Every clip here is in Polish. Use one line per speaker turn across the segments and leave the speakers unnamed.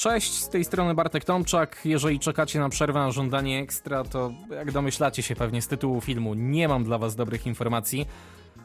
Cześć, z tej strony Bartek Tomczak. Jeżeli czekacie na przerwę na żądanie ekstra, to jak domyślacie się pewnie z tytułu filmu, nie mam dla was dobrych informacji.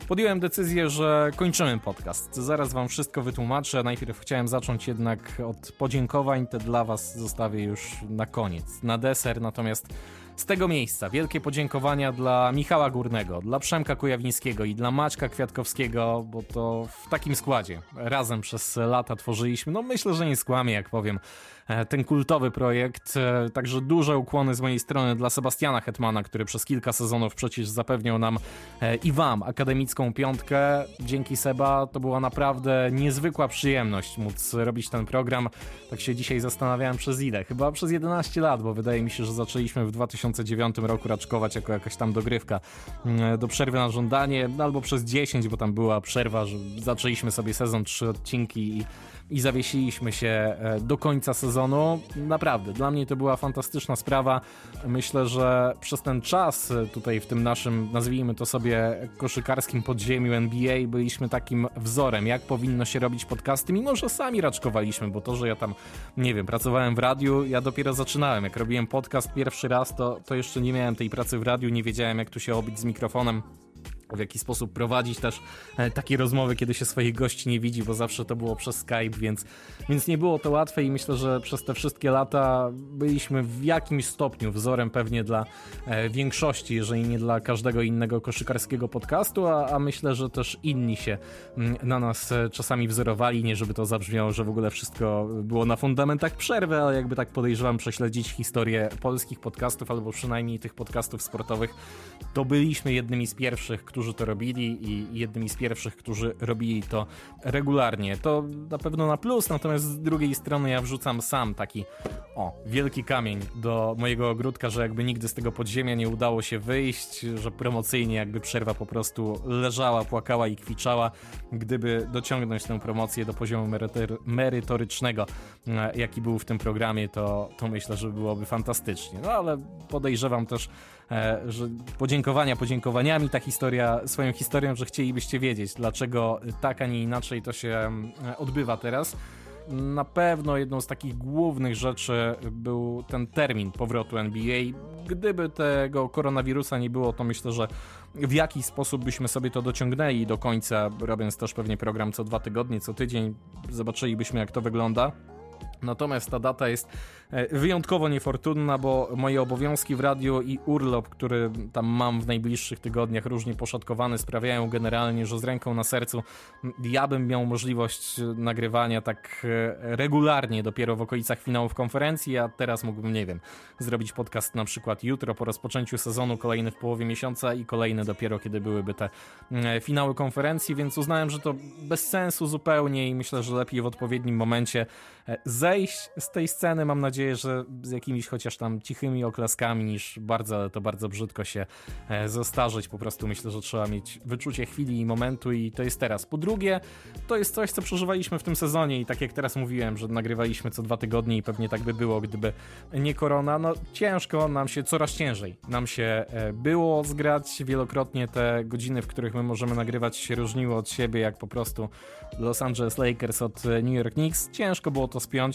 Podjąłem decyzję, że kończymy podcast. Zaraz wam wszystko wytłumaczę. Najpierw chciałem zacząć jednak od podziękowań. Te dla was zostawię już na koniec, na deser. Natomiast z tego miejsca wielkie podziękowania dla Michała Górnego, dla Przemka Kujawińskiego i dla Maćka Kwiatkowskiego, bo to w takim składzie razem przez lata tworzyliśmy. No myślę, że nie skłamię, jak powiem E, ten kultowy projekt. E, także duże ukłony z mojej strony dla Sebastiana Hetmana, który przez kilka sezonów przecież zapewniał nam e, i wam akademicką piątkę. Dzięki Seba to była naprawdę niezwykła przyjemność móc robić ten program. Tak się dzisiaj zastanawiałem przez ile? Chyba przez 11 lat, bo wydaje mi się, że zaczęliśmy w 2009 roku raczkować jako jakaś tam dogrywka. Mm, do przerwy na żądanie, albo przez 10, bo tam była przerwa, że zaczęliśmy sobie sezon, trzy odcinki i i zawiesiliśmy się e, do końca sezonu. Naprawdę, dla mnie to była fantastyczna sprawa. Myślę, że przez ten czas e, tutaj w tym naszym, nazwijmy to sobie, koszykarskim podziemiu NBA byliśmy takim wzorem, jak powinno się robić podcasty, mimo że sami raczkowaliśmy, bo to, że ja tam, nie wiem, pracowałem w radiu, ja dopiero zaczynałem. Jak robiłem podcast pierwszy raz, to, to jeszcze nie miałem tej pracy w radiu, nie wiedziałem, jak tu się obić z mikrofonem w jaki sposób prowadzić też e, takie rozmowy, kiedy się swoich gości nie widzi, bo zawsze to było przez Skype, więc, więc nie było to łatwe i myślę, że przez te wszystkie lata byliśmy w jakimś stopniu wzorem pewnie dla e, większości, jeżeli nie dla każdego innego koszykarskiego podcastu, a, a myślę, że też inni się mm, na nas e, czasami wzorowali, nie żeby to zabrzmiało, że w ogóle wszystko było na fundamentach przerwy, ale jakby tak podejrzewam prześledzić historię polskich podcastów, albo przynajmniej tych podcastów sportowych, to byliśmy jednymi z pierwszych, którzy to robili i jednymi z pierwszych, którzy robili to regularnie. To na pewno na plus, natomiast z drugiej strony ja wrzucam sam taki o, wielki kamień do mojego ogródka, że jakby nigdy z tego podziemia nie udało się wyjść, że promocyjnie jakby przerwa po prostu leżała, płakała i kwiczała. Gdyby dociągnąć tę promocję do poziomu merytorycznego, e, jaki był w tym programie, to, to myślę, że byłoby fantastycznie. No ale podejrzewam też, że podziękowania podziękowaniami, ta historia swoją historią, że chcielibyście wiedzieć, dlaczego tak, a nie inaczej to się mm, odbywa teraz. Na pewno jedną z takich głównych rzeczy był ten termin powrotu NBA. Gdyby tego koronawirusa nie było, to myślę, że w jakiś sposób byśmy sobie to dociągnęli do końca, robiąc też pewnie program co dwa tygodnie, co tydzień. Zobaczylibyśmy, jak to wygląda. Natomiast ta data jest e, wyjątkowo niefortunna, bo moje obowiązki w radiu i urlop, który tam mam w najbliższych tygodniach, różnie poszatkowany, sprawiają generalnie, że z ręką na sercu ja bym miał możliwość nagrywania tak e, regularnie dopiero w okolicach finałów konferencji, a teraz mógłbym, nie wiem, zrobić podcast na przykład jutro po rozpoczęciu sezonu, kolejny w połowie miesiąca i kolejny dopiero kiedy byłyby te finały konferencji, więc uznałem, że to bez sensu zupełnie i myślę, że lepiej w odpowiednim momencie e, zejść z tej sceny. Mam nadzieję, że z jakimiś chociaż tam cichymi oklaskami, niż bardzo, ale to bardzo brzydko się e, zostarzeć. Po prostu myślę, że trzeba mieć wyczucie chwili i momentu i to jest teraz. Po drugie, to jest coś, co przeżywaliśmy w tym sezonie i tak jak teraz mówiłem, że nagrywaliśmy co dwa tygodnie i pewnie tak by było, gdyby nie korona. No ciężko nam się, coraz ciężej nam się e, było zgrać. Wielokrotnie te godziny, w których my możemy nagrywać się różniły od siebie, jak po prostu Los Angeles Lakers od e, New York Knicks. Ciężko było to spiąć.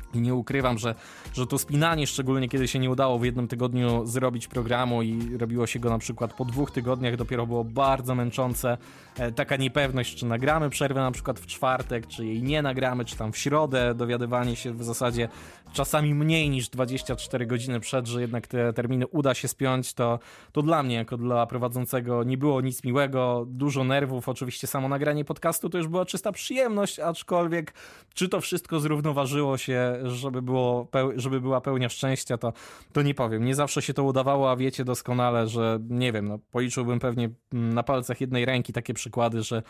I nie ukrywam, że, że to spinanie, szczególnie kiedy się nie udało w jednym tygodniu zrobić programu i robiło się go na przykład po dwóch tygodniach, dopiero było bardzo męczące. E, taka niepewność, czy nagramy przerwę na przykład w czwartek, czy jej nie nagramy, czy tam w środę, dowiadywanie się w zasadzie czasami mniej niż 24 godziny przed, że jednak te terminy uda się spiąć, to, to dla mnie, jako dla prowadzącego, nie było nic miłego, dużo nerwów. Oczywiście samo nagranie podcastu to już była czysta przyjemność, aczkolwiek czy to wszystko zrównoważyło się, żeby, było, żeby była pełnia szczęścia, to, to nie powiem. Nie zawsze się to udawało, a wiecie doskonale, że nie wiem, no, policzyłbym pewnie na palcach jednej ręki takie przykłady, że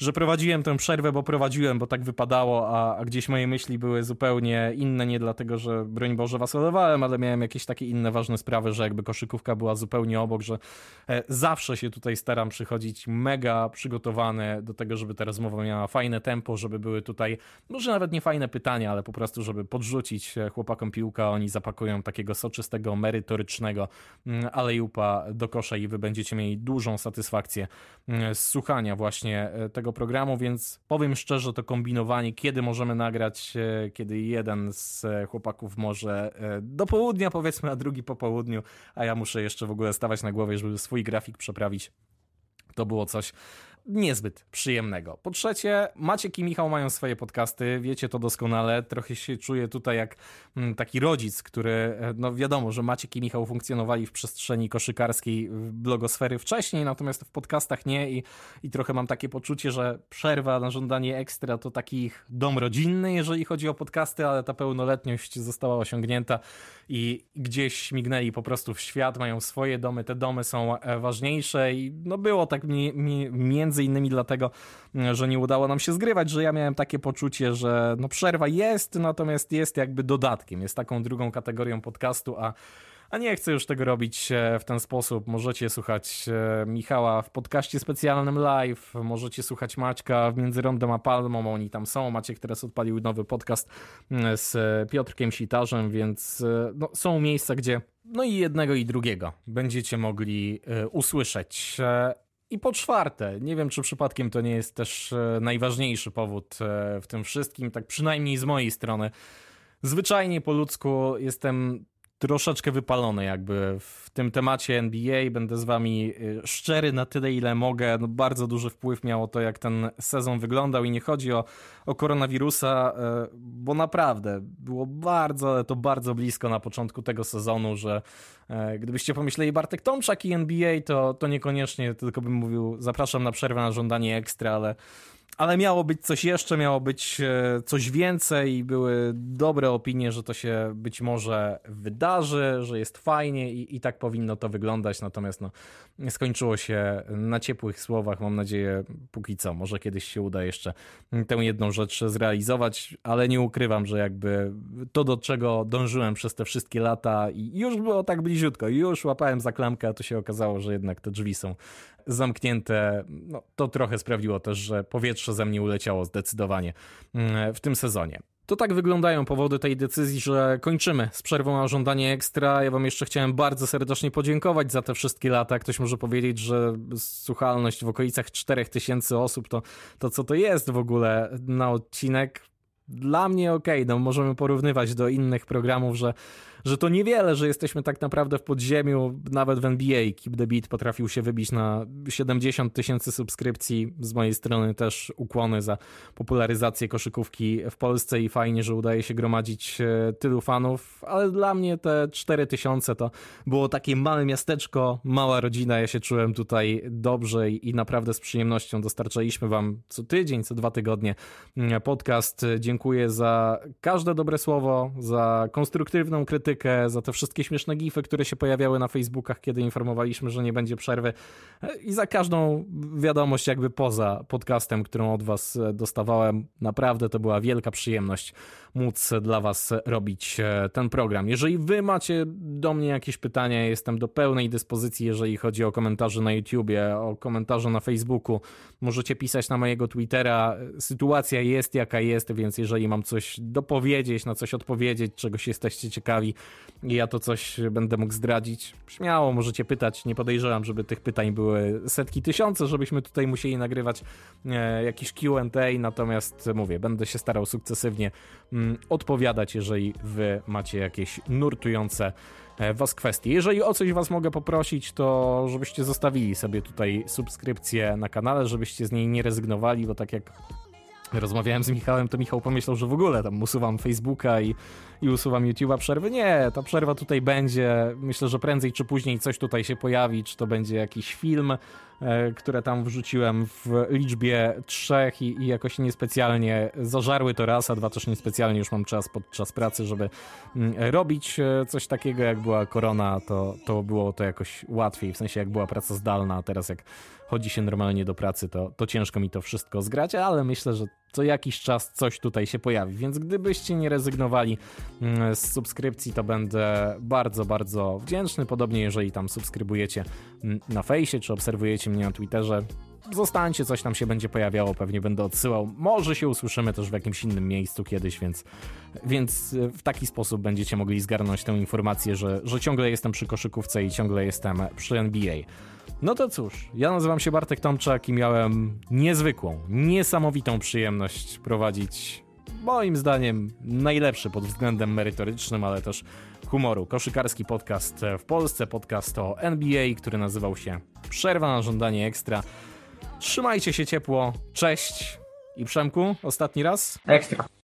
że prowadziłem tę przerwę, bo prowadziłem, bo tak wypadało, a, a, gdzieś moje myśli były zupełnie inne, nie dlatego, że broń Boże was olewałem, ale miałem jakieś takie inne ważne sprawy, że jakby koszykówka była zupełnie obok, że e, zawsze się tutaj staram przychodzić mega przygotowany do tego, żeby ta rozmowa miała fajne tempo, żeby były tutaj, może nawet nie fajne pytania, ale po prostu, żeby podrzucić e, chłopakom piłka, oni zapakują takiego soczystego, merytorycznego mm, alejupa do kosza i wy będziecie mieli dużą satysfakcję mm, z słuchania właśnie e, tego tego programu, więc powiem szczerze, to kombinowanie, kiedy możemy nagrać, e, kiedy jeden z e, chłopaków może do południa, powiedzmy, a drugi po południu, a ja muszę jeszcze w ogóle stawać na głowie, żeby swój grafik przeprawić. To było coś niezbyt przyjemnego. Po trzecie, Maciek i Michał mają swoje podcasty, wiecie to doskonale. Trochę się czuję tutaj jak mm, taki rodzic, który, e, no wiadomo, że Maciek i Michał funkcjonowali w przestrzeni koszykarskiej blogosfery wcześniej, natomiast w podcastach nie i, i trochę mam takie poczucie, że przerwa na żądanie ekstra to taki ich dom rodzinny, jeżeli chodzi o podcasty, ale ta pełnoletność została osiągnięta i gdzieś śmignęli po prostu w świat, mają swoje domy, te domy są e, ważniejsze i no było tak mi, mi, między innymi dlatego, mm, że nie udało nam się zgrywać, że ja miałem takie poczucie, że no przerwa jest, natomiast jest jakby dodatkiem, jest taką drugą kategorią podcastu, a a nie chcę już tego robić e, w ten sposób. Możecie słuchać e, Michała w podcaście specjalnym live, możecie słuchać Maćka w Między Rondem a Palmą, oni tam są. Maciek teraz odpalił nowy podcast mm, z Piotrkiem Sitarzem, więc e, no, są miejsca, gdzie no i jednego i drugiego będziecie mogli usłyszeć. I po czwarte, nie wiem czy przypadkiem to nie jest też najważniejszy powód w tym wszystkim, tak przynajmniej z mojej strony. Zwyczajnie po ludzku jestem troszeczkę wypalony jakby w tym temacie NBA. Będę z wami y, szczery na tyle, ile mogę. No, bardzo duży wpływ miało to, jak ten sezon wyglądał i nie chodzi o, o koronawirusa, y, bo naprawdę było bardzo, ale to bardzo blisko na początku tego sezonu, że y, gdybyście pomyśleli Bartek Tomczak i NBA, to, to niekoniecznie tylko bym mówił zapraszam na przerwę na żądanie ekstra, ale ale miało być coś jeszcze, miało być e, coś więcej. I były dobre opinie, że to się być może wydarzy, że jest fajnie i, i tak powinno to wyglądać, natomiast no, skończyło się na ciepłych słowach, mam nadzieję, póki co, może kiedyś się uda jeszcze tę jedną rzecz zrealizować, ale nie ukrywam, że jakby to, do czego dążyłem przez te wszystkie lata i już było tak bliziutko, już łapałem za klamkę, a to się okazało, że jednak te drzwi są zamknięte. No, to trochę sprawiło też, że powietrze ze mnie uleciało zdecydowanie mm, w tym sezonie. To tak wyglądają powody tej decyzji, że kończymy z przerwą na żądanie ekstra. Ja wam jeszcze chciałem bardzo serdecznie podziękować za te wszystkie lata. Ktoś może powiedzieć, że słuchalność w okolicach 4000 osób to, to co to jest w ogóle na odcinek? Dla mnie okej, okay, no możemy porównywać do innych programów, że że to niewiele, że jesteśmy tak naprawdę w podziemiu, nawet w NBA. Keep the Beat potrafił się wybić na 70 tysięcy subskrypcji. Z mojej strony też ukłony za popularyzację koszykówki w Polsce i fajnie, że udaje się gromadzić e, tylu fanów, ale dla mnie te 4 tysiące to było takie małe miasteczko, mała rodzina. Ja się czułem tutaj dobrze i, naprawdę z przyjemnością dostarczaliśmy wam co tydzień, co dwa tygodnie mm, podcast. Dziękuję za każde dobre słowo, za konstruktywną krytykę krytykę, za te wszystkie śmieszne gify, które się pojawiały na Facebookach, kiedy informowaliśmy, że nie będzie przerwy i za każdą wiadomość jakby poza podcastem, którą od was dostawałem. Naprawdę to była wielka przyjemność móc dla was robić e, ten program. Jeżeli wy macie do mnie jakieś pytania, jestem do pełnej dyspozycji, jeżeli chodzi o komentarze na YouTubie, o komentarze na Facebooku. Możecie pisać na mojego Twittera. Sytuacja jest jaka jest, więc jeżeli mam coś dopowiedzieć, na coś odpowiedzieć, czegoś jesteście ciekawi, i ja to coś będę mógł zdradzić. Śmiało możecie pytać, nie podejrzewam, żeby tych pytań były setki tysiące, żebyśmy tutaj musieli nagrywać e, jakiś Q&A, natomiast mówię, będę się starał sukcesywnie mm, odpowiadać, jeżeli wy macie jakieś nurtujące e, was kwestie. Jeżeli o coś was mogę poprosić, to żebyście zostawili sobie tutaj subskrypcję na kanale, żebyście z niej nie rezygnowali, bo tak jak rozmawiałem z Michałem, to Michał pomyślał, że w ogóle tam usuwam Facebooka i, i usuwam YouTube'a przerwy. Nie, ta przerwa tutaj będzie. Myślę, że prędzej czy później coś tutaj się pojawi, czy to będzie jakiś film, które tam wrzuciłem w liczbie trzech i, i jakoś niespecjalnie zażarły to raz, a dwa też niespecjalnie już mam czas podczas pracy, żeby mm, robić e, coś takiego, jak była korona, to, to było to jakoś łatwiej, w sensie jak była praca zdalna, a teraz jak chodzi się normalnie do pracy, to, to ciężko mi to wszystko zgrać, ale myślę, że co jakiś czas coś tutaj się pojawi. Więc gdybyście nie rezygnowali mm, z subskrypcji, to będę bardzo, bardzo wdzięczny. Podobnie, jeżeli tam subskrybujecie mm, na fejsie, czy obserwujecie mnie na Twitterze, zostańcie, coś tam się będzie pojawiało, pewnie będę odsyłał. Może się usłyszymy też w jakimś innym miejscu kiedyś, więc, więc w taki sposób będziecie mogli zgarnąć tę informację, że, że ciągle jestem przy koszykówce i ciągle jestem przy NBA. No to cóż, ja nazywam się Bartek Tomczak i miałem niezwykłą, niesamowitą przyjemność prowadzić moim zdaniem najlepszy pod względem merytorycznym, ale też humoru. Koszykarski podcast w Polsce, podcast o NBA, który nazywał się Przerwa na żądanie ekstra. Trzymajcie się ciepło, cześć i Przemku, ostatni raz.
Ekstra.